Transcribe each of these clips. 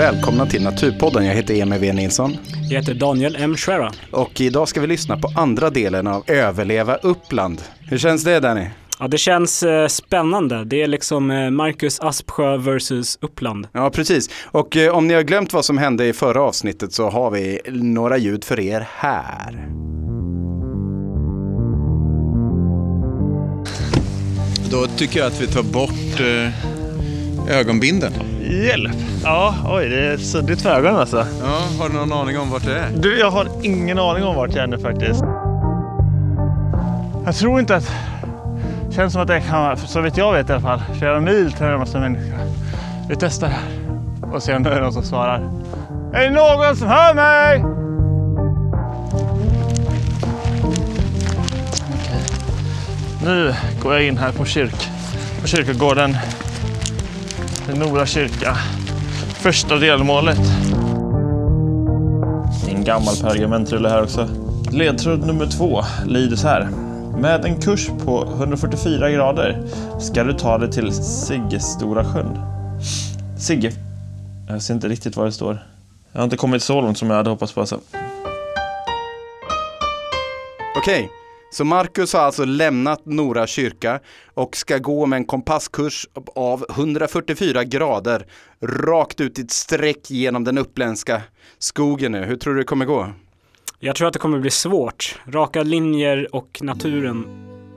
Välkomna till Naturpodden. Jag heter Emil V Nilsson. Jag heter Daniel M. Schwera. Och idag ska vi lyssna på andra delen av Överleva Uppland. Hur känns det Danny? Ja, det känns eh, spännande. Det är liksom eh, Marcus Aspsjö versus Uppland. Ja, precis. Och eh, om ni har glömt vad som hände i förra avsnittet så har vi några ljud för er här. Då tycker jag att vi tar bort eh, ögonbinden. Hjälp! Ja, oj, det är suddigt för ögonen alltså. Ja, har du någon aning om vart det är? Du, jag har ingen aning om vart jag är nu faktiskt. Jag tror inte att... Det känns som att det kan, så vitt jag vet i alla fall, flera mil till närmaste människa. Vi testar här och ser om det är någon som svarar. Är det någon som hör mig? Okej. Nu går jag in här på, kyrk, på kyrkogården. Är Nora kyrka. Första delmålet. Det är en gammal pergamentrulle här också. Ledtråd nummer två lyder så här. Med en kurs på 144 grader ska du ta dig till Siggestora sjön. Sigge? Jag ser inte riktigt vad det står. Jag har inte kommit så långt som jag hade hoppats på. Alltså. Okej, så Marcus har alltså lämnat Nora kyrka och ska gå med en kompasskurs av 144 grader rakt ut i ett streck genom den uppländska skogen nu. Hur tror du det kommer gå? Jag tror att det kommer bli svårt. Raka linjer och naturen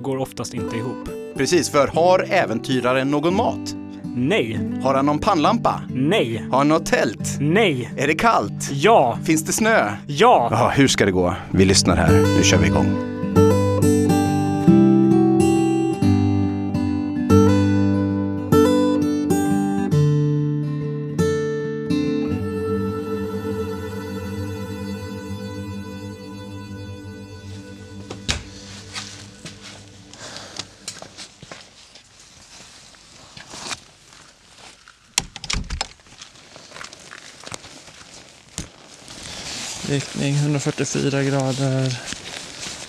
går oftast inte ihop. Precis, för har äventyraren någon mat? Nej, Har han någon pannlampa? nej, Har han något tält? nej, Är det kallt? ja, Finns det snö? ja. Ja, hur ska det gå? Vi lyssnar här. Nu kör vi igång. Riktning 144 grader.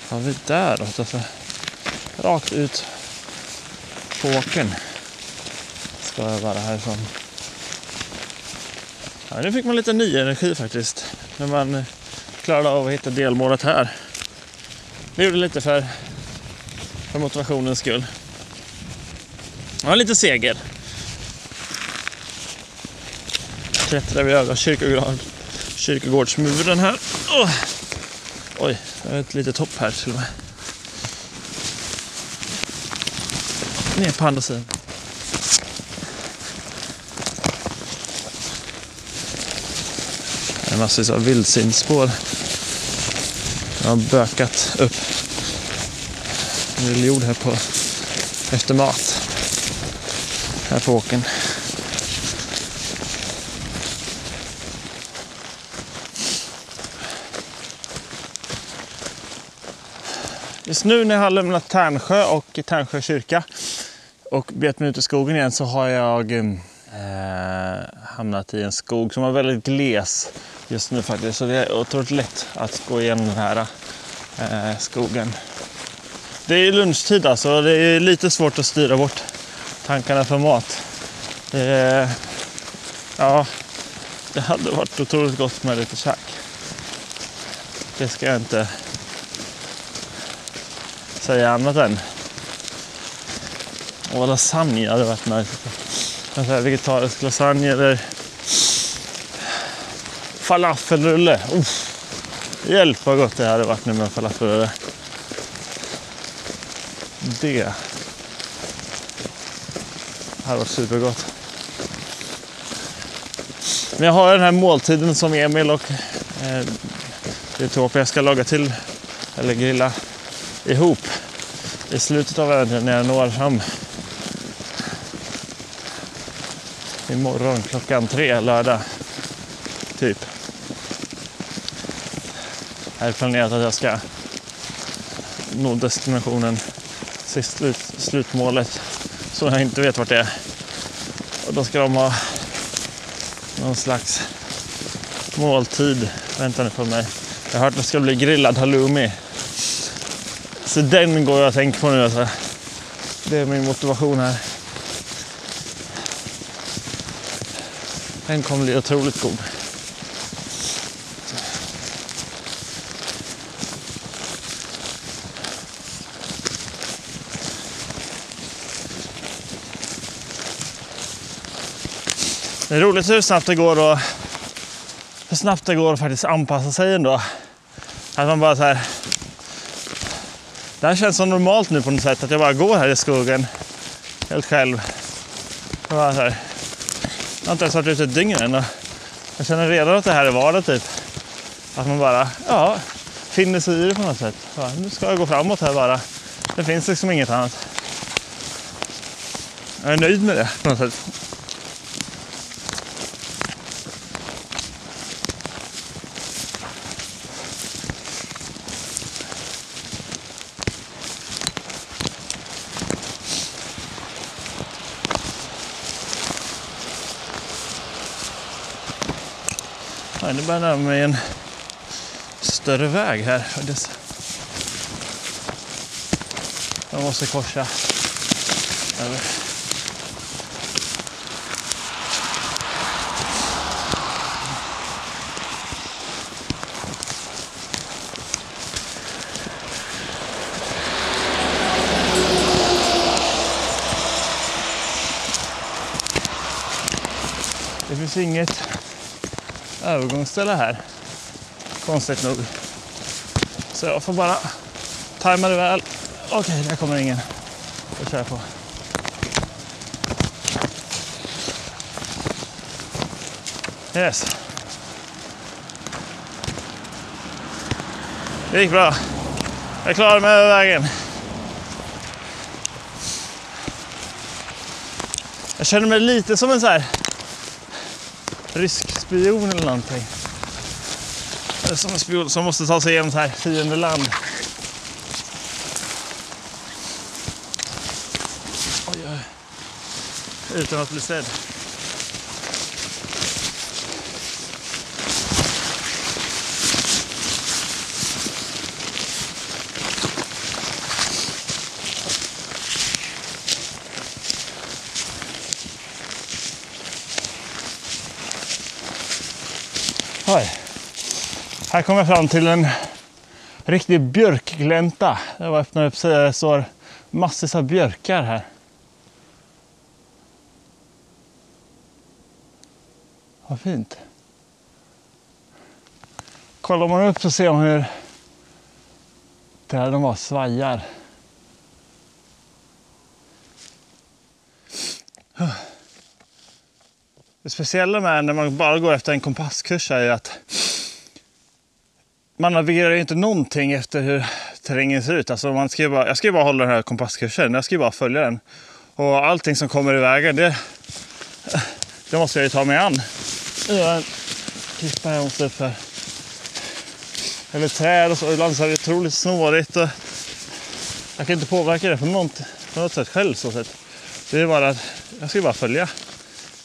Vad har vi där då? Alltså, rakt ut på åkern. Ska jag vara härifrån. Ja, nu fick man lite ny energi faktiskt. När man klarade av att hitta delmålet här. Det gjorde lite för, för motivationens skull. Det var lite seger. Klättrar vi över kyrkogård, kyrkogårdsmuren här. Oh. Oj, det är ett litet hopp här till och med. Ner på andra sidan. Det är massvis av vildsvinsspår. Jag har bökat upp en del jord här på efter mat. Här på åkern. Just nu när jag har lämnat Tärnsjö och Tärnsjö kyrka och bet mig ut i skogen igen så har jag eh, hamnat i en skog som var väldigt gles just nu faktiskt. Så det är otroligt lätt att gå igenom den här eh, skogen. Det är lunchtid alltså. Det är lite svårt att styra bort tankarna för mat. Det, ja, det hade varit otroligt gott med lite käk. Det ska jag inte säga annat än. Och lasagne hade varit nice. Här vegetarisk lasagne eller falafelrulle. Uff. Hjälp vad gott det hade varit nu med falafelrulle. Det hade varit supergott. Men jag har den här måltiden som Emil och eh, Utopia ska laga till eller grilla ihop i slutet av äventyret när jag når fram imorgon klockan tre lördag. Typ. Jag är planerat att jag ska nå destinationen, sist slut, slutmålet som jag inte vet vart det är. Och då ska de ha någon slags måltid. väntande på mig. Jag har hört att det ska bli grillad halloumi. Så den går jag och tänker på nu alltså. Det är min motivation här. Den kommer bli otroligt god. Det är roligt hur snabbt det går och hur snabbt det går att faktiskt anpassa sig ändå. Att man bara så här. Det här känns så normalt nu på något sätt att jag bara går här i skogen helt själv. Jag, bara så här. Jag har inte ens varit ute ett dygn än och jag känner redan att det här är vardag typ. Att man bara, ja, finner sig i det på något sätt. Ja, nu ska jag gå framåt här bara. Det finns liksom inget annat. Jag är nöjd med det på något sätt. Jag närma mig en större väg här. Jag måste korsa över. Det finns inget övergångsställe här. Konstigt nog. Så jag får bara tajma det väl. Okej, där kommer ingen. Då kör jag på. Yes. Det gick bra. Jag klarade mig över vägen. Jag känner mig lite som en så här rysk spion eller någonting. Eller som en spion som måste ta sig igenom så här fiendeland. Oj, oj. Utan att bli sedd. Här kommer jag fram till en riktig björkglänta. Jag var öppnar upp så det står massor av björkar här. Vad fint. Kollar man upp så ser man hur där de var svajar. Det speciella med när man bara går efter en kompasskurs är att man navigerar ju inte någonting efter hur terrängen ser ut. Alltså man ska ju bara, jag ska ju bara hålla den här kompasskursen, jag ska ju bara följa den. Och allting som kommer i vägen, det, det måste jag ju ta mig an. Nu har en klippa här jag måste upp här. Eller träd och så, ibland så är det otroligt snårigt. Och jag kan inte påverka det på något, på något sätt själv. Så sätt. Det är bara att jag ska ju bara följa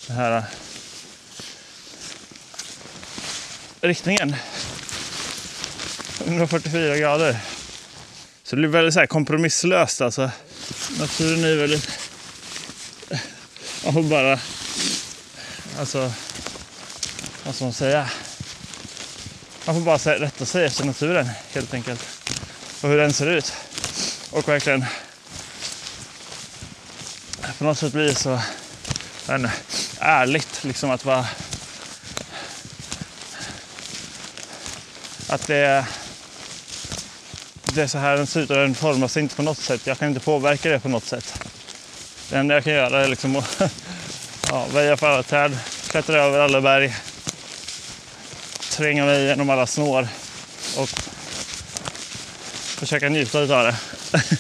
den här riktningen. 144 grader. Så det blir väldigt så här kompromisslöst alltså. Naturen är väldigt... Man får bara... Alltså... Vad ska man säga? Man får bara rätta sig efter naturen helt enkelt. Och hur den ser ut. Och verkligen... På något sätt blir det så... Inte, ärligt liksom att vara... Att det det är så här den ser ut och den formas inte på något sätt. Jag kan inte påverka det på något sätt. Det enda jag kan göra är liksom att ja, väja för alla träd, klättra över alla berg, tränga mig genom alla snår och försöka njuta av det.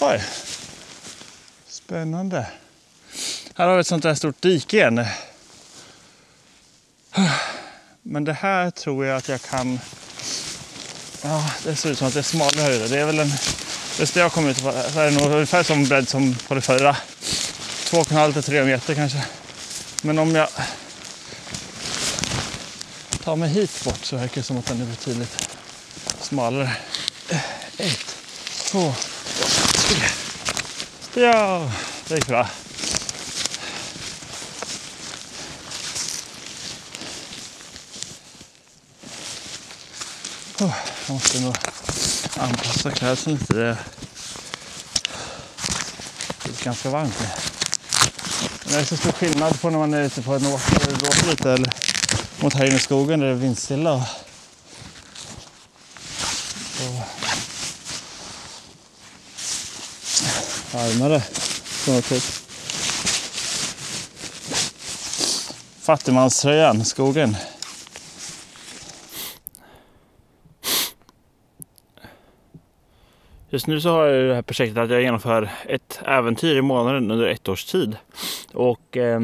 Oj, spännande. Här har vi ett sånt där stort dike igen. Men det här tror jag att jag kan... Ja, det ser ut som att det är smalare höjder. Det är väl en... Just det jag kom ut på, så är det nog ungefär som bredd som på det förra. 2,5 till 3 meter kanske. Men om jag tar mig hit bort så verkar det som att den är betydligt smalare. Ett, två, tre. Ja, det gick bra. Oh, jag måste nog anpassa klädseln lite. Det är ganska varmt nu. Det är så stor skillnad på när man är ute på en åker och det blåser lite eller mot här inne i skogen där det är vindstilla. Och, varmare på något sätt. Fattigmanströjan, skogen. Just nu så har jag det här projektet att jag genomför ett äventyr i månaden under ett års tid. Och eh,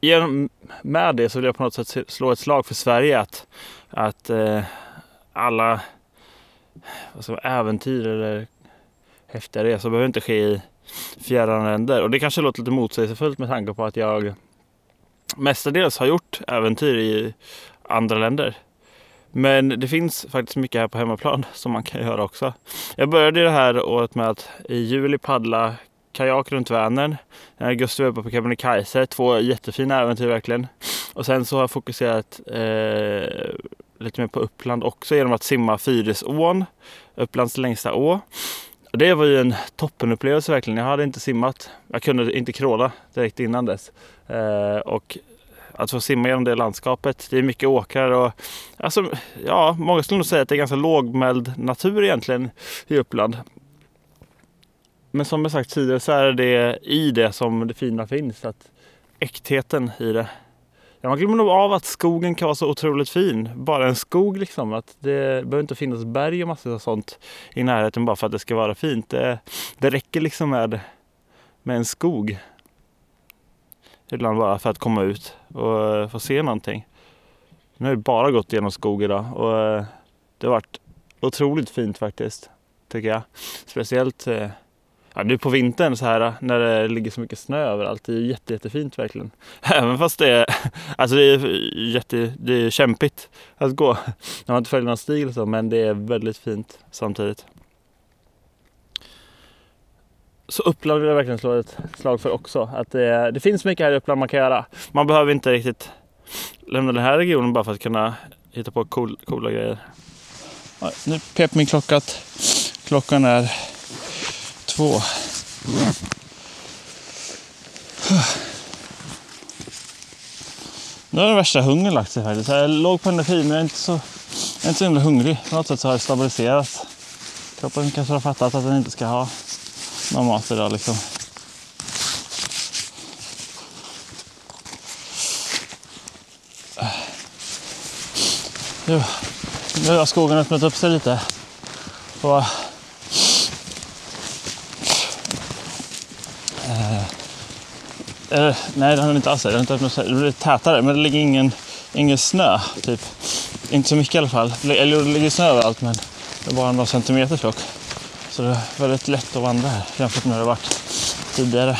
genom, med det så vill jag på något sätt slå ett slag för Sverige att, att eh, alla alltså, äventyr eller häftiga resor behöver inte ske i fjärran länder. Och det kanske låter lite motsägelsefullt med tanke på att jag mestadels har gjort äventyr i andra länder. Men det finns faktiskt mycket här på hemmaplan som man kan göra också. Jag började det här året med att i juli paddla kajak runt Vänern. I augusti var jag uppe på Kebnekaise. Två jättefina äventyr verkligen. Och sen så har jag fokuserat eh, lite mer på Uppland också genom att simma Fyrisån, Upplands längsta å. Och det var ju en toppenupplevelse verkligen. Jag hade inte simmat. Jag kunde inte kråla direkt innan dess. Eh, och att få simma genom det landskapet. Det är mycket åkrar och alltså, ja, många skulle nog säga att det är ganska lågmäld natur egentligen i Uppland. Men som jag sagt tidigare så är det i det som det fina finns. Att äktheten i det. Ja, man glömmer nog av att skogen kan vara så otroligt fin. Bara en skog liksom. Att det behöver inte finnas berg och massor av sånt i närheten bara för att det ska vara fint. Det, det räcker liksom med, med en skog. Ibland bara för att komma ut och eh, få se någonting. Nu har jag bara gått genom skog idag och eh, det har varit otroligt fint faktiskt. Tycker jag. Speciellt eh, ja, nu på vintern så här när det ligger så mycket snö överallt. Det är jätte, jättefint verkligen. Även fast det är, alltså det är, jätte, det är kämpigt att gå när man inte följer någon stil så, men det är väldigt fint samtidigt. Så Uppland vill jag verkligen slå ett slag för också. Att det, det finns mycket här i Uppland man kan göra. Man behöver inte riktigt lämna den här regionen bara för att kunna hitta på cool, coola grejer. Nu pep min klocka att klockan är två. Nu har den värsta hungern lagt sig faktiskt. Jag låg på energi men jag är inte så, jag är inte så himla hungrig. På något sätt så har det stabiliserats. Kroppen kanske har fattat att den inte ska ha någon mat idag liksom. Nu har skogen öppnat upp sig lite. Och, eh, eller, nej, det har inte alls det. har inte öppnat sig. Det blir tätare, men det ligger ingen, ingen snö. Typ. Inte så mycket i alla fall. Eller det ligger snö överallt, men det är bara några centimeter tjockt. Så det är väldigt lätt att vandra här jämfört med hur det varit tidigare.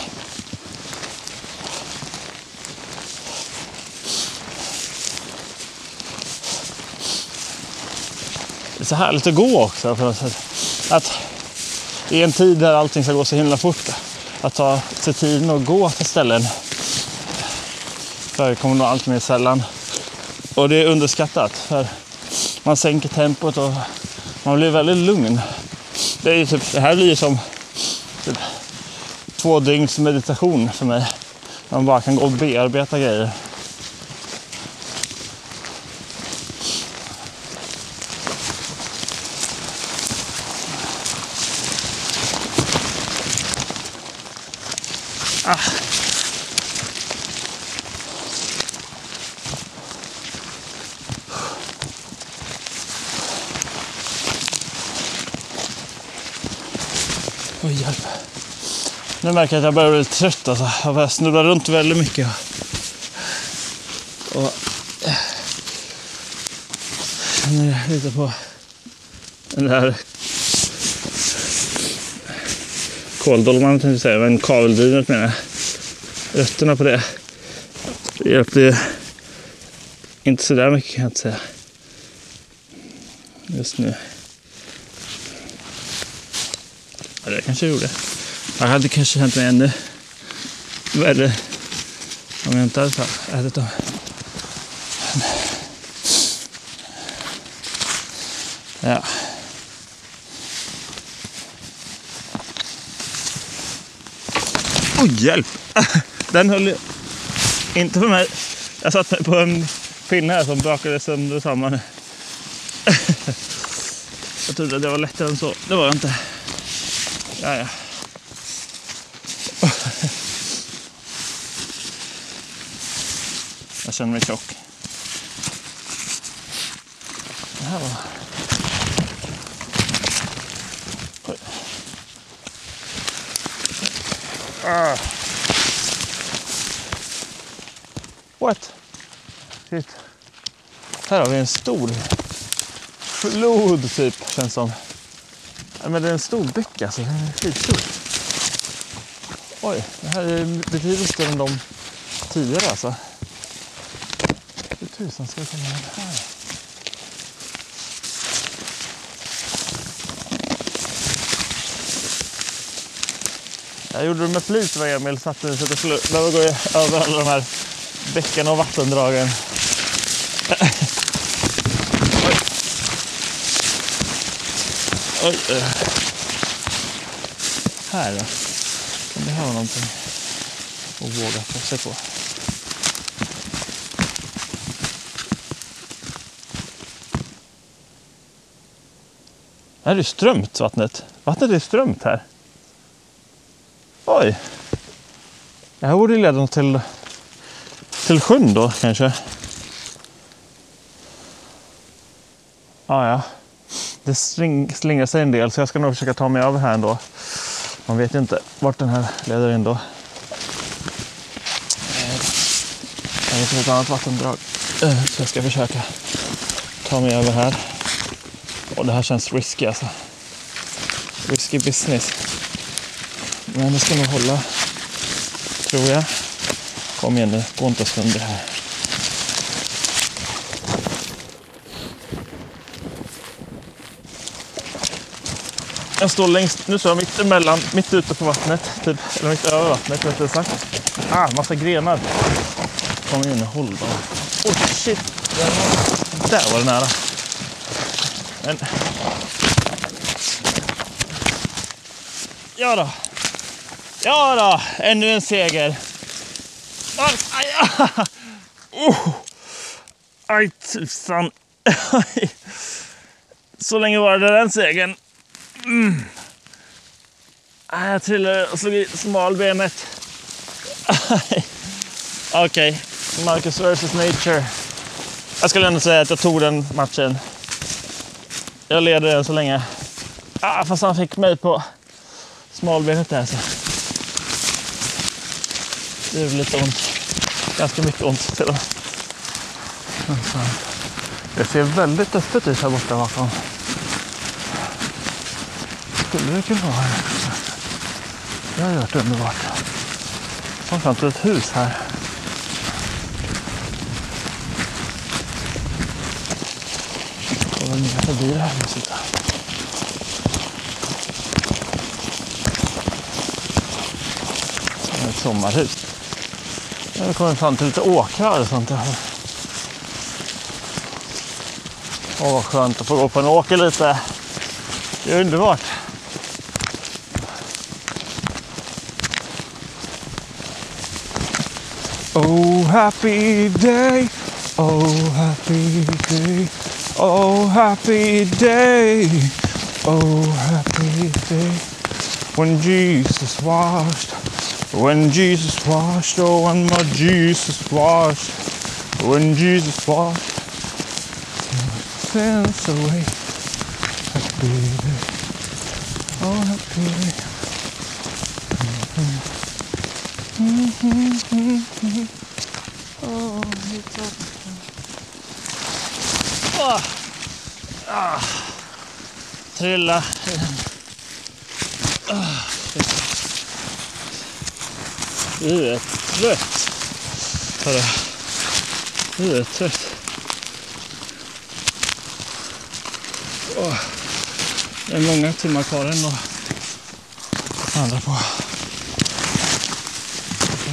Det är så härligt att gå också på något sätt. Att i en tid där allting ska gå så himla fort, att ta sig tiden och gå till ställen förekommer nog allt mer sällan. Och det är underskattat för man sänker tempot och man blir väldigt lugn det, är typ, det här blir ju som typ, två dygns meditation för mig. Man bara kan gå och bearbeta grejer. Ah. Nu märker jag att jag börjar bli trött. Alltså. Jag börjar runt väldigt mycket. Och eh, känner lite på den där kåldolman tänkte jag säga, men kaveldrivet menar jag. Rötterna på det. Det hjälpte ju inte sådär mycket kan jag inte säga. Just nu. Ja, det kanske jag gjorde. Jag hade kanske känt mig ännu värre om jag inte hade ätit dem. Ja. Oj, hjälp! Den höll ju inte för mig. Jag satt mig på en pinne här som brakade sönder och samman. Jag trodde att det var lättare än så. Det var jag inte. Ja, ja. Jag känner mig tjock. Det här var... Oj. Ah. What? Shit. Här har vi en stor flod typ, känns som. Men det är en stor bäck alltså. Den är skitstor. Oj, det här är betydligt större än de tidigare alltså. Tusan ska jag komma in här? Jag gjorde det med flit vad Emil satte så att jag behöva gå över alla de här bäckarna och vattendragen. Oj. Oj. Här då. Kan det här vara någonting att våga ta sig på? Här är det strömt vattnet. Vattnet är strömt här. Oj. Det här borde leda till, till sjön då kanske. Ah, ja, det sling, slingrar sig en del så jag ska nog försöka ta mig över här ändå. Man vet ju inte vart den här leder in då. Det Jag vet ett annat vattendrag. Eh, så jag ska försöka ta mig över här. Och det här känns risky alltså. Risky business. Men det ska nog hålla. Tror jag. Kom igen nu, gå inte sönder här. Jag står längst, nu står jag mitt emellan, mitt ute på vattnet. Typ, eller mitt över vattnet rättare sagt. Ah, massa grenar. Kom igen nu, håll dem. Oh shit. Där var det nära. Men... Ja då. Ja då, ännu en seger. Aj, aj. Oh. aj tusan. Så länge var det den segern. Mm. Äh, jag trillade och slog i smalbenet. Okej, Okej, Marcus vs Nature. Jag skulle ändå säga att jag tog den matchen. Jag leder än så länge. Ah, fast han fick mig på smalbenet där. Så. Det gjorde lite ont. Ganska mycket ont till och med. Det ser väldigt öppet ut här borta bakom. Skulle det kunna vara här? Det hade varit underbart. Kom fram till ett hus här. Kolla ner förbi det här huset. Där. Det är ett sommarhus. Nu har kommit fram till lite åkrar och sånt. Där. Åh, vad skönt att få gå på en åker lite. Det är underbart. Oh happy day, oh happy day, oh happy day, oh happy day. When Jesus washed, when Jesus washed, oh when my Jesus washed, when Jesus washed sins away. Happy day, oh happy day. Mm-hmm. Mm-hmm. Mm-hmm. Oh, it's open. Ah. Trilla. Ah. Du är trött. Hörru. Du är trött. Det är många timmar kvar ändå. vandra på.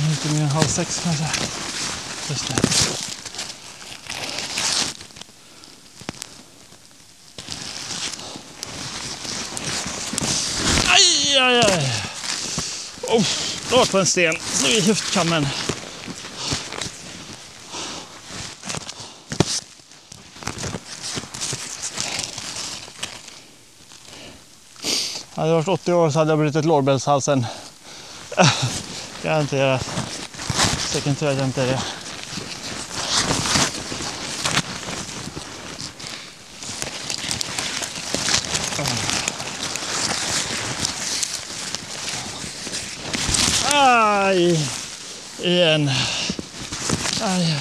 Lite mer än halv sex kanske. Just det. Aj, aj, aj. Oh, rakt på en sten. Så i höftkammen. Hade jag varit 80 år så hade jag brutit lårbenshalsen. Äh, garanterat. Säkert tur att jag inte är i, i en... Aj.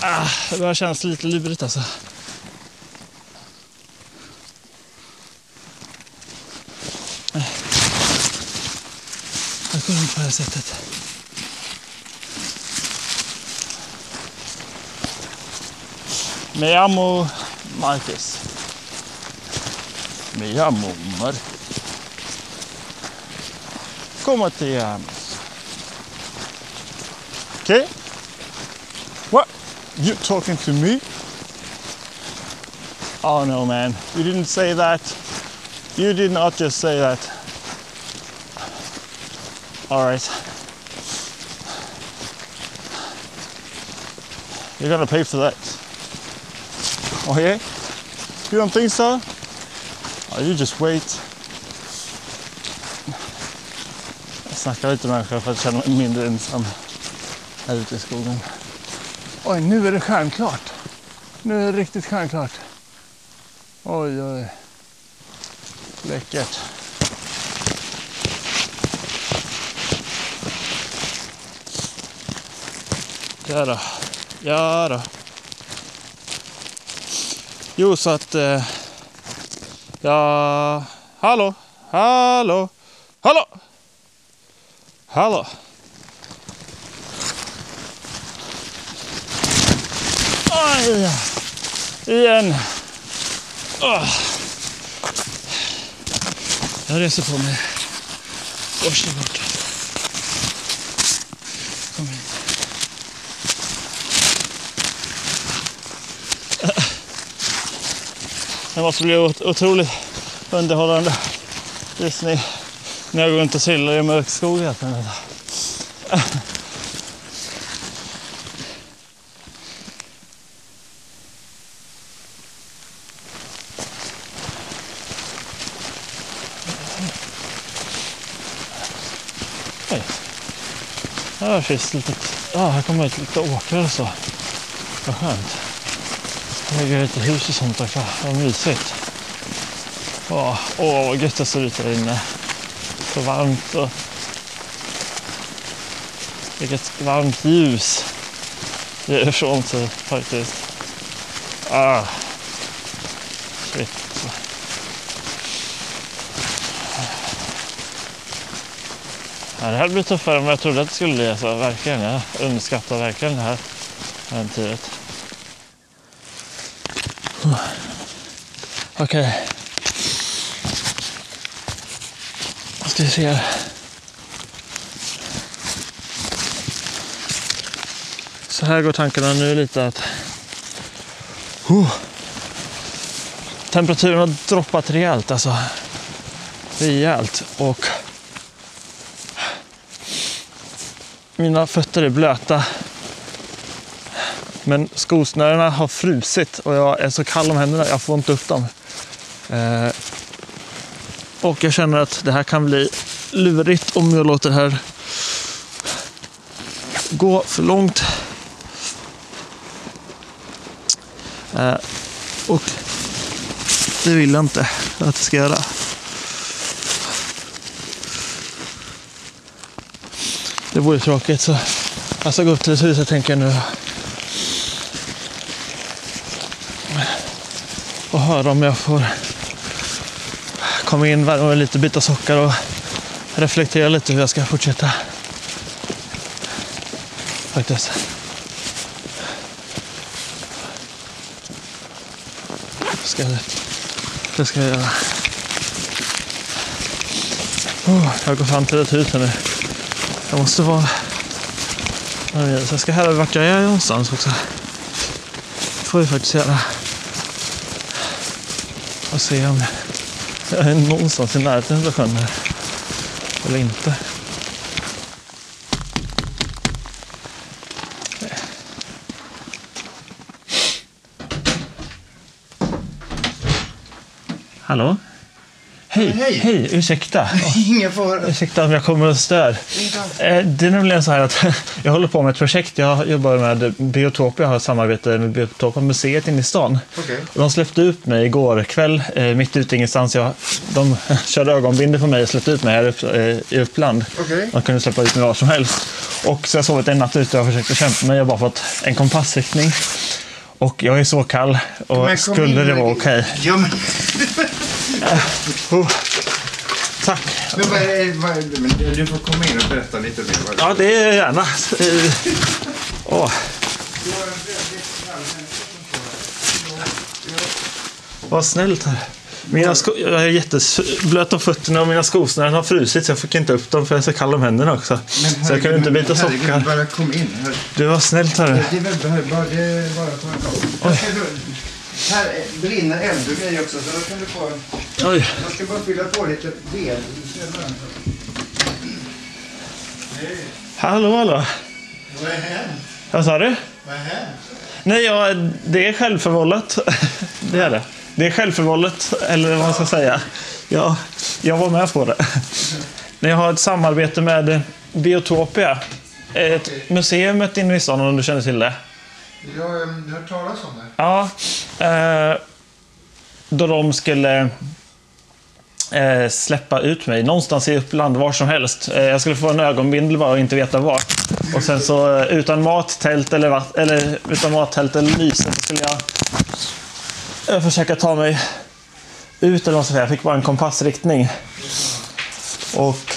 Ah, det börjar kännas lite lurigt alltså. Jag går runt på det här sättet. Me amo Marcus. Me amo Marcus. ¿Cómo te llamas? Okay. What? You talking to me? Oh no, man. You didn't say that. You did not just say that. All right. You're gonna pay for that. Oh yeah? You don't think so? Oh, you just wait. Snacka lite med människor för att känna mig mindre ensam här ute i skogen. Oj, nu är det stjärnklart. Nu är det riktigt stjärnklart. Oj, oj. Läckert. Ja då. Ja då. Jo, så att... Eh, ja... Hallå? Hallå? Hallå? Hallå? Aj, igen. Ah. Jag reser på mig. Varsågod. Kom in. Det måste bli otroligt underhållande just när jag går runt och trillar i mörk skog helt enkelt. Oj. Här finns lite, ja här kommer ut lite åkrar och så. Vad skönt. Lägger lite hus och sånt också. Vad mysigt. Åh, åh vad gött det ser ut där inne. Så varmt och vilket varmt ljus det ger ifrån sig faktiskt. Ah. Shit. Ja, det här blir tuffare än vad jag trodde att det skulle bli. Alltså, verkligen. Jag underskattar verkligen det här äventyret. Okej. Okay. Vi ser. Så här går tankarna nu lite att oh. temperaturen har droppat rejält alltså. Rejält och mina fötter är blöta. Men skosnörena har frusit och jag är så kall om händerna. Jag får inte upp dem. Eh, och jag känner att det här kan bli lurigt om jag låter det här gå för långt. Eh, och det vill jag inte att det ska göra. Det vore tråkigt så jag ska gå upp till ett hus jag tänker nu. Och höra om jag får komma in, värma mig lite, byta sockar och reflektera lite hur jag ska fortsätta. Faktiskt. Ska jag, det ska jag göra. Oh, jag går fram till ett hus här nu. Jag måste vara... Så jag ska höra vart jag är någonstans också. Det får vi faktiskt göra. Och se om jag är någonstans i närheten av sjön här. Eller inte. Hallå? Hej, Hej. hej, ursäkta. Ingen fara. Ursäkta om jag kommer och stör. Eh, Det är nämligen så här att jag håller på med ett projekt. Jag jobbar med Biotopia, jag har ett samarbete med Biotopia museet inne i stan. Och De släppte ut mig igår kväll, eh, mitt ute ingenstans. Jag, de körde ögonbindel på mig och släppte ut mig här upp, eh, i Uppland. Okej. De kunde släppa ut mig var som helst. Och så har jag sovit en natt ute och försökt att kämpa mig. Jag har bara fått en kompassriktning. Och jag är så kall. Och Men skulle in det vara okej? Ja, men, Oh. Tack. men, vad är, vad är, du får komma in och berätta lite mer. Vad- Ja, det är gärna. Eh, Åh. Vad snällt här. Mina sko- jag är jätteblöt om fötterna och mina skosnören har frusit så jag fick inte upp dem för jag är så kall om händerna också. Men så jag kan inte byta herregud, sockar. Bara kom in. Du var snällt här. Det är väl bara, det är bara att ta en. Här Här brinner eld och grejer också, så då kan du få... Oj. Jag ska bara fylla på lite ved. Hallå, hallå. Vad är hänt? Vad sa du? Vad är hänt? Nej, ja, det är självförvållat. Det är det. Det är självförvållat, eller vad man ska säga. Ja, jag var med på det. Jag har ett samarbete med Biotopia. Ett museum inne i stan, om du känner till det. Jag har hört talas om det. Ja, eh, då de skulle eh, släppa ut mig någonstans i Uppland, var som helst. Eh, jag skulle få en ögonbindel bara och inte veta var. Och sen så eh, utan mat, tält eller, vatt- eller utan mat, tält eller lyse så skulle jag eh, försöka ta mig ut. Eller vad man ska säga. Jag fick bara en kompassriktning. Och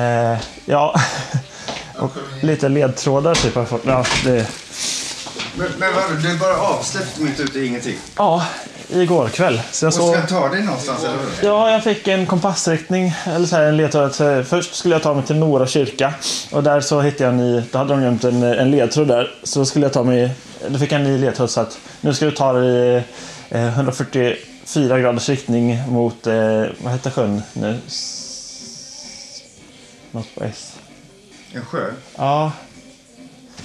eh, ja, och lite ledtrådar typ har jag fått. Ja, det, Men, men vad, du bara avsläppt mitt ute i ingenting? ja, igår kväll. Så jag Och ska ta dig någonstans, eller hur? Ja, jag fick en kompassriktning, eller så här, en ledtråd. Först skulle jag ta mig till Nora kyrka och där så hittade jag en ny, då hade de gömt en, en ledtråd där. Så då skulle jag ta mig, då fick jag en ny ledtråd så att nu ska du ta dig eh, 144 graders riktning mot, eh, vad heter sjön nu? Något på S. En sjö? Ja,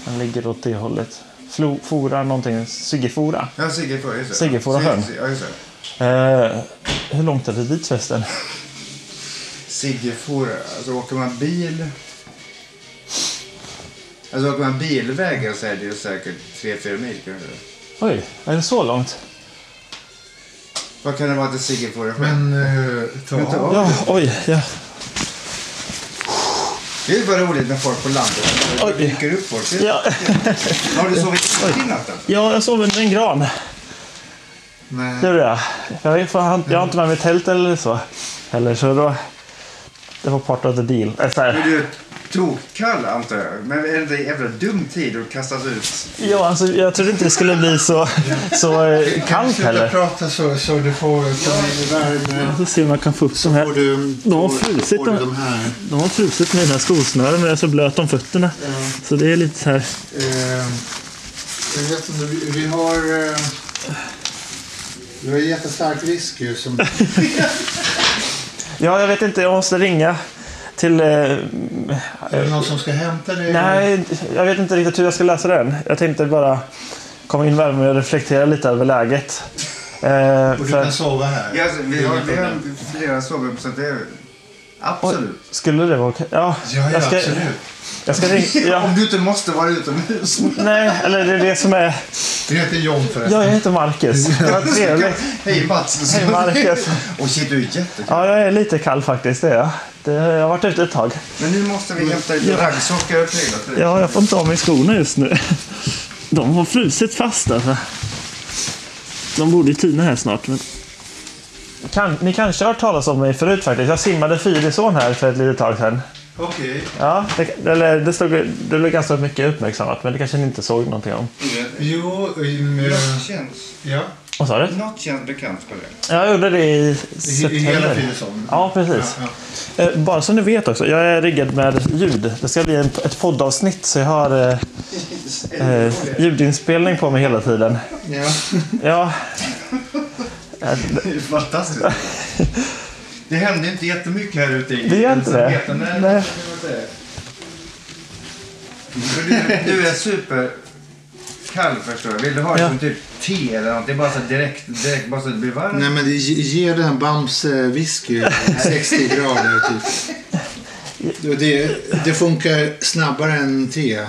den ligger åt det hållet. Flo, fora någonting, Siggefora. Ja, Siggefora, just det. Siggefora sjön. Sig- Ja, just det. Eh, hur långt är det dit förresten? Siggefora, alltså åker man bil... Alltså åker man bilvägen så är det ju säkert 3-4 mil kanske. Oj, är det så långt? Vad kan det vara till Siggefora sjö? Men uh, ta Men ta av. Ja, oj. Ja. Det är bara roligt med folk på landet. Det Oj. dyker upp folk. Ja, Har du sovit i natten? ja, jag sov under en gran. Nej. Det gjorde jag. Jag, fan- jag har inte med mig tält eller så. Eller så då... Det var part of the deal. Äh, så Men här. du är tokkall antar jag. Men är det en jävla dum tid att kastas ut? Ja, alltså, jag trodde inte det skulle bli så, så eh, Kan du kallt heller. prata så, så du får komma in i värme? Se om jag kan få upp de här. du, De har frusit, du de- de här. De har frusit med mina skosnören men jag är så blöt om fötterna. Så det är lite så här. Eh, jag vet inte, vi, vi har... Eh, vi har jättestark ju som... Ja, jag vet inte. Jag måste ringa till... Eh, Är det någon som ska hämta dig? nej, jag vet inte riktigt hur jag ska lösa den. Jag tänkte bara komma in värme och reflektera lite över läget. Eh, Och du för, kan sova här? Ja, alltså, vi, har, vi har flera sovrum så det är absolut. skulle det vara okej? Ja, Ja, ja jag ska, absolut. jag ska ringa. Ja, Om du inte måste vara utomhus. nej, eller det är det som är... Du heter John förresten. Ja, jag heter Marcus. Vad trevligt. Hej Mats. Hej, Marcus. Och shit, du är jättekul. Ja, jag är lite kall faktiskt. Det är jag. Det, jag har varit ute ett tag. Men nu måste vi hämta lite raggsockor och prylar. Ja, jag får inte av mig skorna just nu. De har frusit fast alltså. De borde ju tina här snart. Men... Kan, ni kanske har hört talas om mig förut faktiskt. Jag simmade Fyrisån här för ett litet tag sedan. Okej. Ja, det, eller, det, stod, det blev ganska mycket uppmärksammat men det kanske ni inte såg någonting om. Jo, um, Hur eh, det känns. ja. Vad sa du? Något känns bekant för det. Jag gjorde det i I, I hela september. Fyrisång. Ja, precis. Eh, Bara så ni vet också, jag är riggad med ljud. Det ska bli ett poddavsnitt så jag har eh, eh, ljudinspelning på mig hela tiden. Ja. Ja, Det är fantastiskt. Det hände inte jättemycket här ute i Det gör inte det? Nej. Du, är superkall förstår jag. Vill du ha Ja. som typ te eller något? Det är bara så direkt, direkt bara så att det blir varmt. Nej men det ge- den Bams eh, whisky 60 grader typ. Det, det funkar snabbare än te.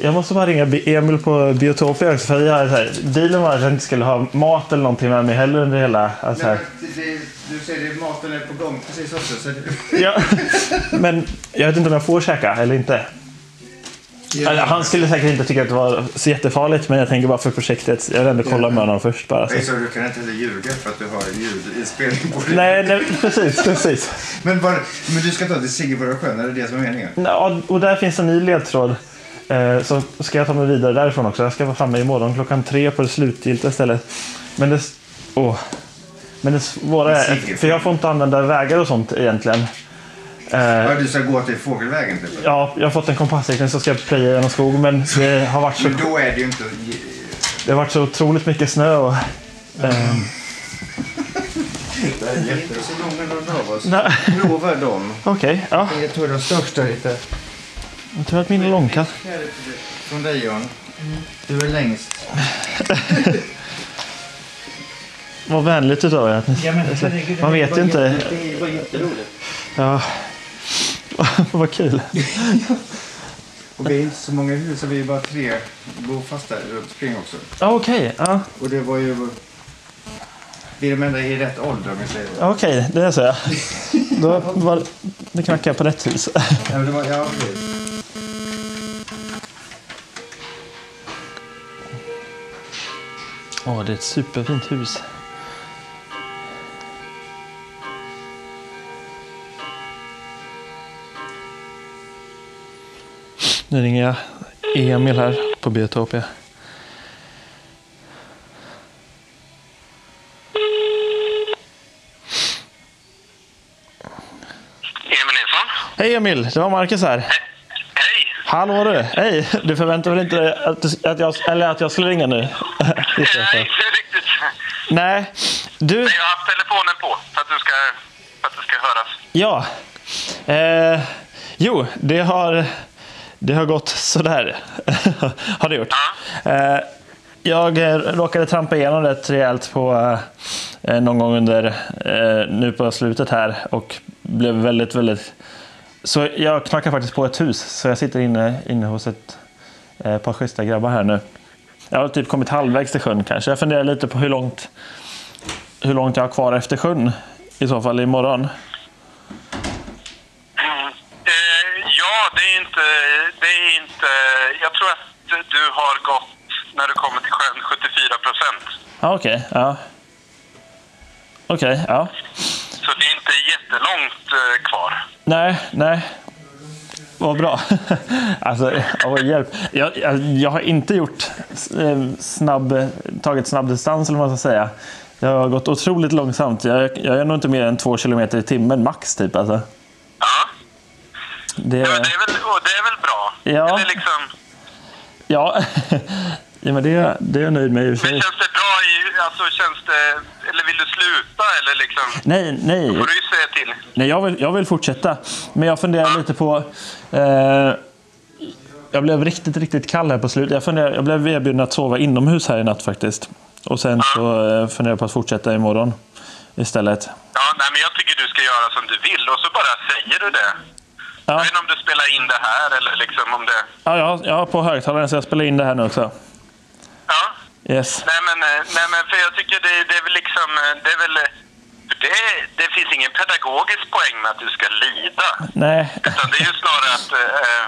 jag måste bara ringa Emil på Biotopia också. För jag här, dealen var att jag inte skulle ha mat eller någonting med mig heller under hela... Alltså Nej, här. men det, det, du säger att maten är på gång precis också. Så det, Ja, men jag vet inte om jag får käka eller inte. Ja. Eller, Han skulle säkert inte tycka att det var så jättefarligt, men jag tänker bara för projektet. Jag vill ändå kolla med honom först bara. Så. Så du kan inte ljuga för att du har ljudinspelning på dig. Nej, nej, precis, precis. Men, bara, men du ska ta till Siggebora sjön, är det det som är meningen? Ja, och där finns en ny ledtråd. Eh, så ska jag ta mig vidare därifrån också. Jag ska vara framme imorgon klockan tre på det slutgiltiga stället. Men det, åh. Men det svåra är, för jag får inte använda vägar och sånt egentligen. Eh, Ja, du ska gå till fågelvägen typ? ja, jag har fått en kompassriktning så ska jag plöja genom skog. Men det har varit så, Men då är det ju inte... det har varit så otroligt mycket snö. Och, eh, Det är inte så många av oss. nej, Prova dem. Okej, ja. Jag tror de största lite. Jag tror att min är långkast. Från dig John. Du är längst. Vad vänligt utav er. Man vet ju inte. Det var jätteroligt. Ja. Vad kul. Och vi är inte så många i huset, vi är bara tre bofasta runt omkring också. Ja, Okej, ja. Och det var ju... Vi är de enda i rätt ålder om vi säger så. Okej, det är så ja. Då var, det knackar jag på rätt hus. Ja, men det var, ja, precis. Åh, det är ett superfint hus. Nu ringer jag Emil här på Biotopia. Emil Nilsson? Hej Emil, det var Marcus här. Hej! Hallå du! Hej! Du förväntar väl inte dig att, du, att, jag, eller att jag skulle ringa nu? Nej, inte riktigt. Nej, du... Men jag har haft telefonen på för att, du ska, för att det ska höras. Ja. Eh, jo, det har, det har gått sådär. har det gjort. Ja. jag råkade trampa igenom rätt rejält på eh, eh, någon gång under nu på slutet här och blev väldigt, väldigt... Så jag knackar faktiskt på ett hus, så jag sitter inne, inne hos ett par schyssta grabbar här nu. Jag har typ kommit halvvägs till sjön kanske. Jag funderar lite på hur långt, hur långt jag har kvar efter sjön i så fall imorgon. Eh, ja, det är, inte, det är inte... Jag tror att du har gått, när du kommer till sjön, 74 procent. Ja, Okej, ja. Okej, ja. Så det är inte jättelångt eh, kvar. Nej, nej. Vad bra. alltså, vad hjälp. Jag, jag, jag har inte gjort eh, snabb, tagit snabb distans eller vad man ska säga. Jag har gått otroligt långsamt. Jag, jag är nog inte mer än två kilometer i timmen max typ. Alltså. Ja, Det, ja men det, är väl, och det är väl bra? Ja. Eller liksom, ja, ja men det, det är jag nöjd med i och för men sig. känns det bra i... Alltså, känns det... Eller vill du sluta? Eller liksom... Nej, nej. får du ju säga till. Nej, jag vill, jag vill fortsätta. Men jag funderar lite på... Eh, jag blev riktigt, riktigt kall här på slutet. Jag, funderar, jag blev erbjuden att sova inomhus här i natt faktiskt. Och sen så eh, funderar jag på att fortsätta imorgon istället. Ja, nej, men jag tycker du ska göra som du vill och så bara säger du det. Ja, Jag vet inte om du spelar in det här eller liksom om det... ja, ja, ja på högtalaren så jag spelar in det här nu också. Ja. Yes. Nej men, eh, nej, men för jag tycker det, det är väl liksom... eh, Det är väl... eh, Det, det finns ingen pedagogisk poäng med att du ska lida. Nej, Utan det är ju snarare att... eh,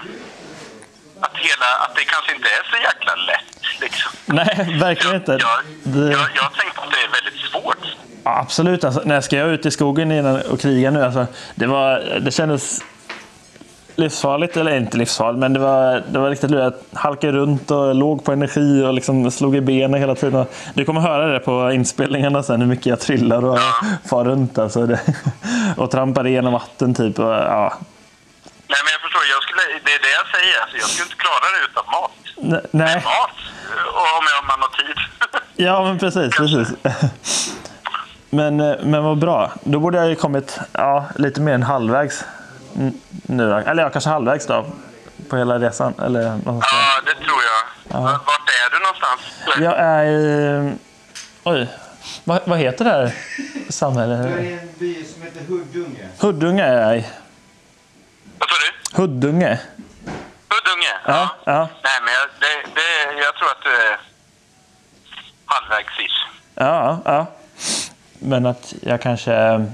Att, hela, att det kanske inte är så jäkla lätt. Liksom. nej, verkligen inte. Jag, Det, jag, jag tänkte att det är väldigt svårt. ja, absolut. Alltså, när jag ska jag ut i skogen innan och kriga nu? Alltså, det, var, det kändes livsfarligt, eller inte livsfarligt, men det var, det var riktigt lurigt. Jag halkade runt och låg på energi och liksom slog i benen hela tiden. Du kommer höra det på inspelningarna sen, hur mycket jag trillar och far runt. Alltså det, och trampar igenom vatten typ. Och, ja. Nej, men jag förstår. Jag skulle, det är det jag säger. Alltså, jag skulle inte klara det utan mat. N- Nej, Mat, och om jag, man har tid. ja men precis. precis. Men, eh, men vad bra. Då borde jag ju kommit ja, lite mer än halvvägs nu. då. Eller ja, kanske halvvägs då. På hela resan. Eller ja, det tror jag. Vart är du någonstans? Jag är i... Oj. Vad, vad heter det här samhället? Det är en by som heter Huddunge. Huddunge är jag i. Vad sa du? Huddunge. Huddunge? Ja, ja. Nej, men jag, det, det, jag tror att du är halvvägs. Ja, ja. Men att jag kanske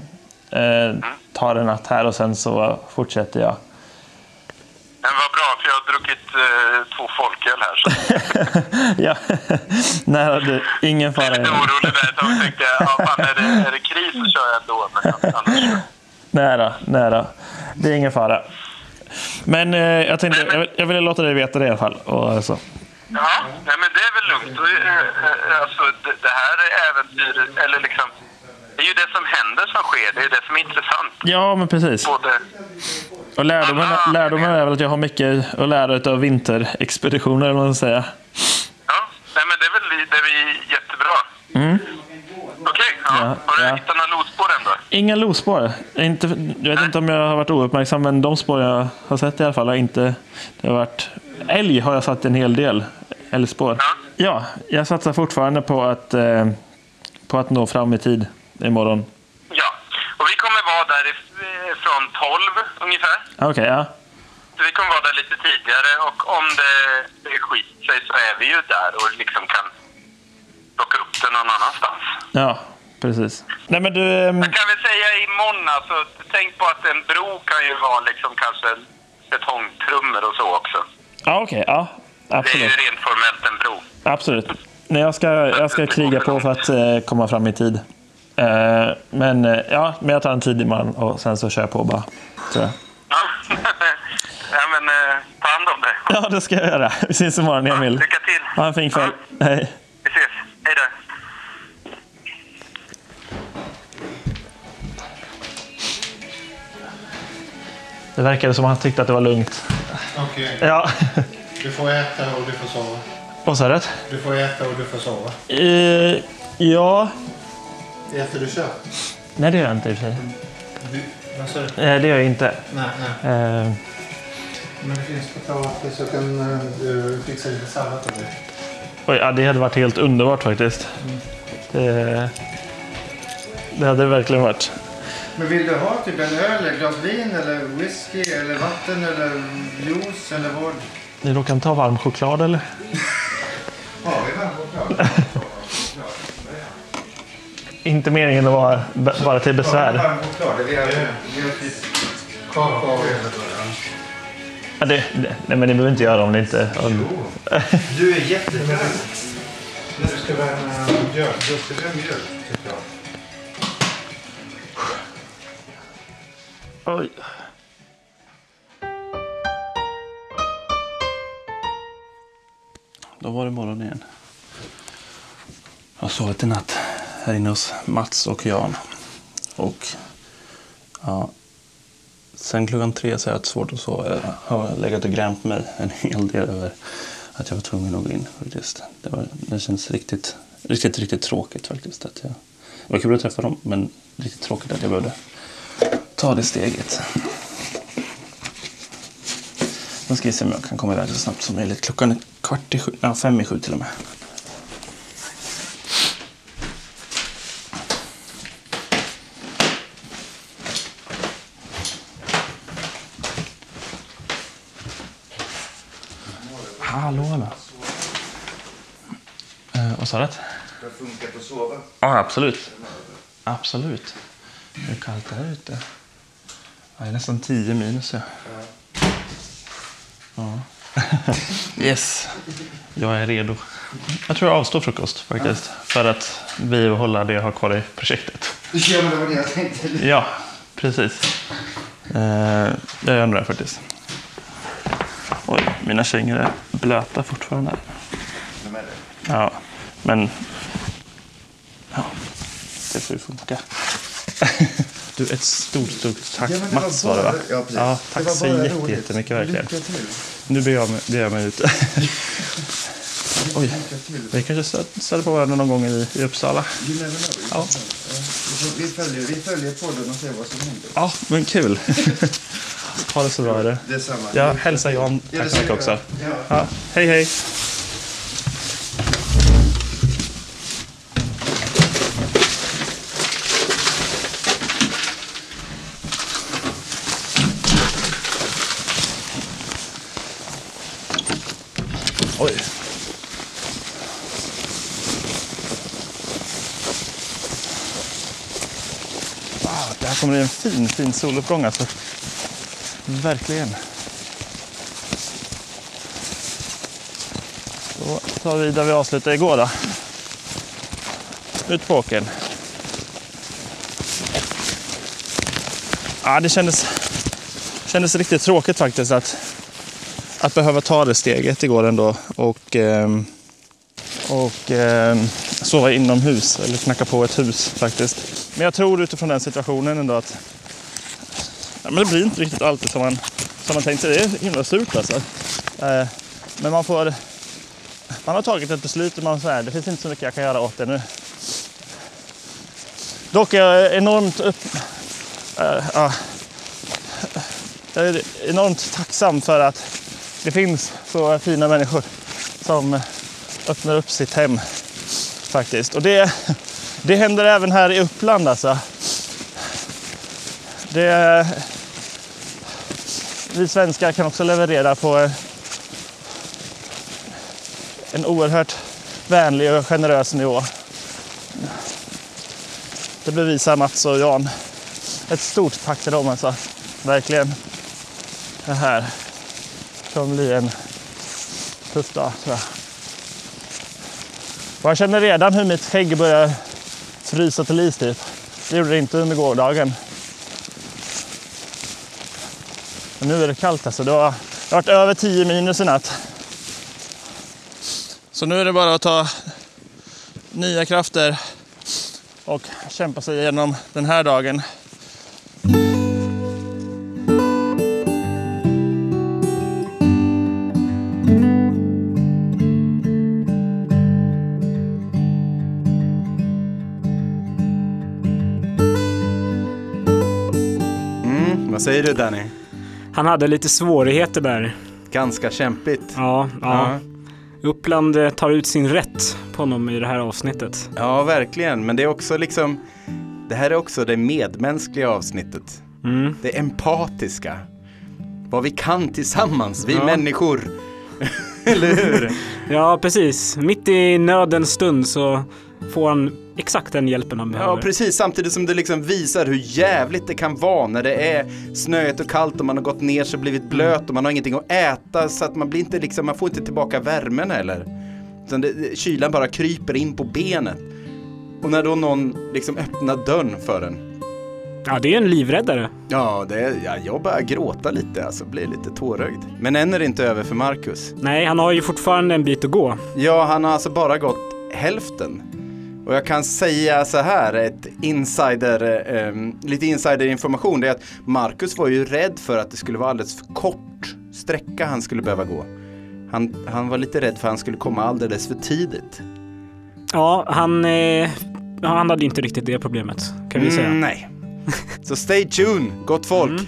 tar en natt här och sen så fortsätter jag. Men vad bra, för jag har druckit eh, två folköl här. Så ja. Nej, du, ingen jag är fara. lite orolig där ett tag. tänkte jag, ja, fan, är, det, är det kris så kör jag ändå. Men annars... Nej då. Det är ingen fara. Men eh, jag tänkte, jag, vill- jag ville låta dig veta det i alla fall. Och så. Ja, nej, men det är väl lugnt. Eh, eh, Alltså, det, det här äventyret, eller liksom... Det är ju det som händer som sker. Det är det som är intressant. Ja, men precis. Både... Och lärdomen, lärdomen är väl att jag har mycket att lära av vinterexpeditioner, eller vad man ska säga. Ja, nej, men det är väl det är jättebra. Okej, ja. Ja, har du ja. hittat några losspår än då? Inga lospår. Inte, jag vet inte om jag har varit ouppmärksam, men de spår jag har sett i alla fall har inte... Det har varit, älg har jag satt en hel del. Älgspår. Ja. Ja, jag satsar fortfarande på att, eh, på att nå fram i tid imorgon. Ja, och vi kommer vara där if- från 12 ungefär. Okej, ja. Så vi kommer vara där lite tidigare och om det, skiter sig så är vi ju där och liksom kan plocka upp det någon annanstans. Ja, precis. Nej, men du... ehm, Jag kan väl säga imorgon alltså, tänk på att en bro kan ju vara liksom kanske betongtrummor och så också. Ja, okej. ja, Det är ju absolut. rent formellt en bro. Absolut. Nej, jag, ska, jag ska kriga på för att eh, komma fram i tid. Eh, men, eh, ja, men jag tar en tid imorgon och sen så kör jag på bara. Så. Ja, ja men eh, ta hand om det. Ja, det ska jag göra. Vi syns imorgon, Emil. Lycka till. Ha en fin kväll. Hej. Vi ses. Hej då. Det verkade som att han tyckte att det var lugnt. Okej. Ja. Du får äta och du får sova. Vad sa du? Du får äta och du får sova. Eh, ja. Äter du kött? Nej, det gör jag inte i och för sig. Du, vad sa du? Eh, det gör jag inte. Nej, nej. Eh, Men det finns potatis och kan eh, du fixa lite sallad till dig. oj, ja, det hade varit helt underbart faktiskt. Det, det hade det verkligen varit. Men vill du ha typ en öl, ett glas vin eller whisky eller vatten eller juice eller vad? Ni råkar inte ha varm choklad eller? Ja, vi var choklad. Inte meningen att vara bara till besvär. Ja, det, det, nej, men ni behöver inte göra om det inte... Om, Du är jättefin. När du ska värma mjölk, då ska du ha mjölk tycker jag. oj. Då var det morgon igen. Jag har sovit i natt här inne hos Mats och Jan. Och ja, sen klockan tre så har jag haft svårt att sova. Jag har legat och grämt mig en hel del över att jag var tvungen att gå in faktiskt. Det, var, det känns riktigt, riktigt, riktigt tråkigt faktiskt. Att jag, det var kul att träffa dem men riktigt tråkigt att jag behövde ta det steget. Nu ska vi se om jag kan komma iväg så snabbt som möjligt. Klockan är kvart i sju, ja, fem i sju till och med. Hallå, hallå. Eh, vad sa du? Det funkar på att sova. Ja, absolut. Absolut. Hur kallt är det ute? Ja, det är nästan 10 minus. Ja. ja. yes, jag är redo. Jag tror jag avstår frukost faktiskt. För att bibehålla det jag har kvar i projektet. Ja, men det var det jag tänkte. Ja, precis. Eh, jag gör nog det faktiskt. Mina kängor är blöta fortfarande. De är det. Ja, men... Ja, det får ju funka. Du, ett stort, stort tack. Ja, men det var Mats var det va? bara- ja, precis. ja tack så jätte- jättemycket verkligen. Lycka till. Nu ber jag mig, ber jag mig ut. Oj, vi kanske stöter på varandra någon gång i, i Uppsala. Ja. Vi följer, vi följer podden och ser vad som händer. Ja, men kul. ha det så bra. Är det. Detsamma. Ja, hälsa Jan Ja, det tack så mycket jag också. Ja. Hej hej. Oj. Wow, det här kommer bli en fin, fin soluppgång alltså. Verkligen. Då tar vi där vi avslutade igår då. Ut på åkern. Ja, det kändes, kändes riktigt tråkigt faktiskt att, att behöva ta det steget igår ändå. Och, ehm, och ehm, sova inomhus, eller knacka på ett hus faktiskt. Men jag tror utifrån den situationen ändå att ja, men det blir inte riktigt alltid som man, som man tänkt sig. Det är himla surt alltså. Eh, men man får man har tagit ett beslut och man säger det finns inte så mycket jag kan göra åt det nu. Dock är jag enormt upp, Eh, eh, jag är enormt tacksam för att det finns så fina människor som öppnar upp sitt hem faktiskt. Och det, det händer även här i Uppland alltså. Det, vi svenskar kan också leverera på eh, en oerhört vänlig och generös nivå. Det bevisar Mats och Jan. Ett stort tack till dem alltså. Verkligen. Det här kommer bli en tuff dag tror jag. Och jag känner redan hur mitt skägg börjar frysa till is typ. Det gjorde det inte under gårdagen. Men nu är det kallt alltså. Det har, det har varit över 10 minus i natt. Så nu är det bara att ta nya krafter och kämpa sig igenom den här dagen. Mm, vad säger du Danny? Han hade lite svårigheter där. Ganska kämpigt. Ja, ja. Uppland eh, tar ut sin rätt på honom i det här avsnittet. Ja, verkligen. Men det är också liksom, det här är också det medmänskliga avsnittet. Mm. Det empatiska. Vad vi kan tillsammans, vi Ja. människor. Eller hur? Ja, precis. Mitt i nödens stund så får han exakt den hjälpen han behöver. Ja, precis. Samtidigt som det liksom visar hur jävligt det kan vara när det är snöigt och kallt och man har gått ner sig och blivit blöt och man har ingenting att äta så att man blir inte liksom, man får inte tillbaka värmen heller. Utan det, kylan bara kryper in på benet. Och när då någon liksom öppnar dörren för en. Ja, det är en livräddare. Ja, det, ja jag börjar gråta lite, alltså blir lite tårögd. Men än är det inte över för Marcus. Nej, han har ju fortfarande en bit att gå. Ja, han har alltså bara gått hälften. Och jag kan säga så här, ett insider, eh, lite insiderinformation, det är att Marcus var ju rädd för att det skulle vara alldeles för kort sträcka han skulle behöva gå. Han, han var lite rädd för att han skulle komma alldeles för tidigt. Ja, han, eh, han hade inte riktigt det problemet, kan vi säga. Mm, nej. Så stay tuned, gott folk.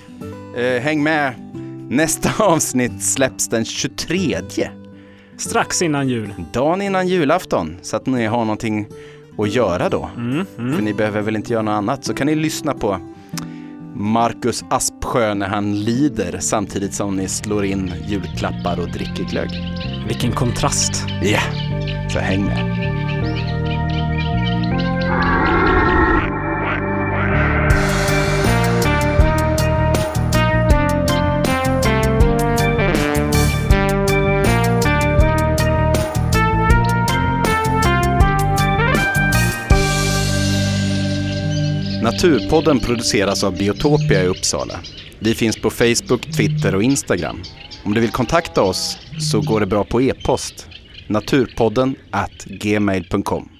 Eh, häng med. Nästa avsnitt släpps den 23. Strax innan jul. Dagen innan julafton. Så att ni har någonting att göra då. Mm, mm. För ni behöver väl inte göra något annat. Så kan ni lyssna på Marcus Aspsjö när han lider samtidigt som ni slår in julklappar och dricker glögg. Vilken kontrast. Ja, så häng med. Naturpodden produceras av Biotopia i Uppsala. Vi finns på Facebook, Twitter och Instagram. Om du vill kontakta oss så går det bra på e-post. Naturpodden at gmail.com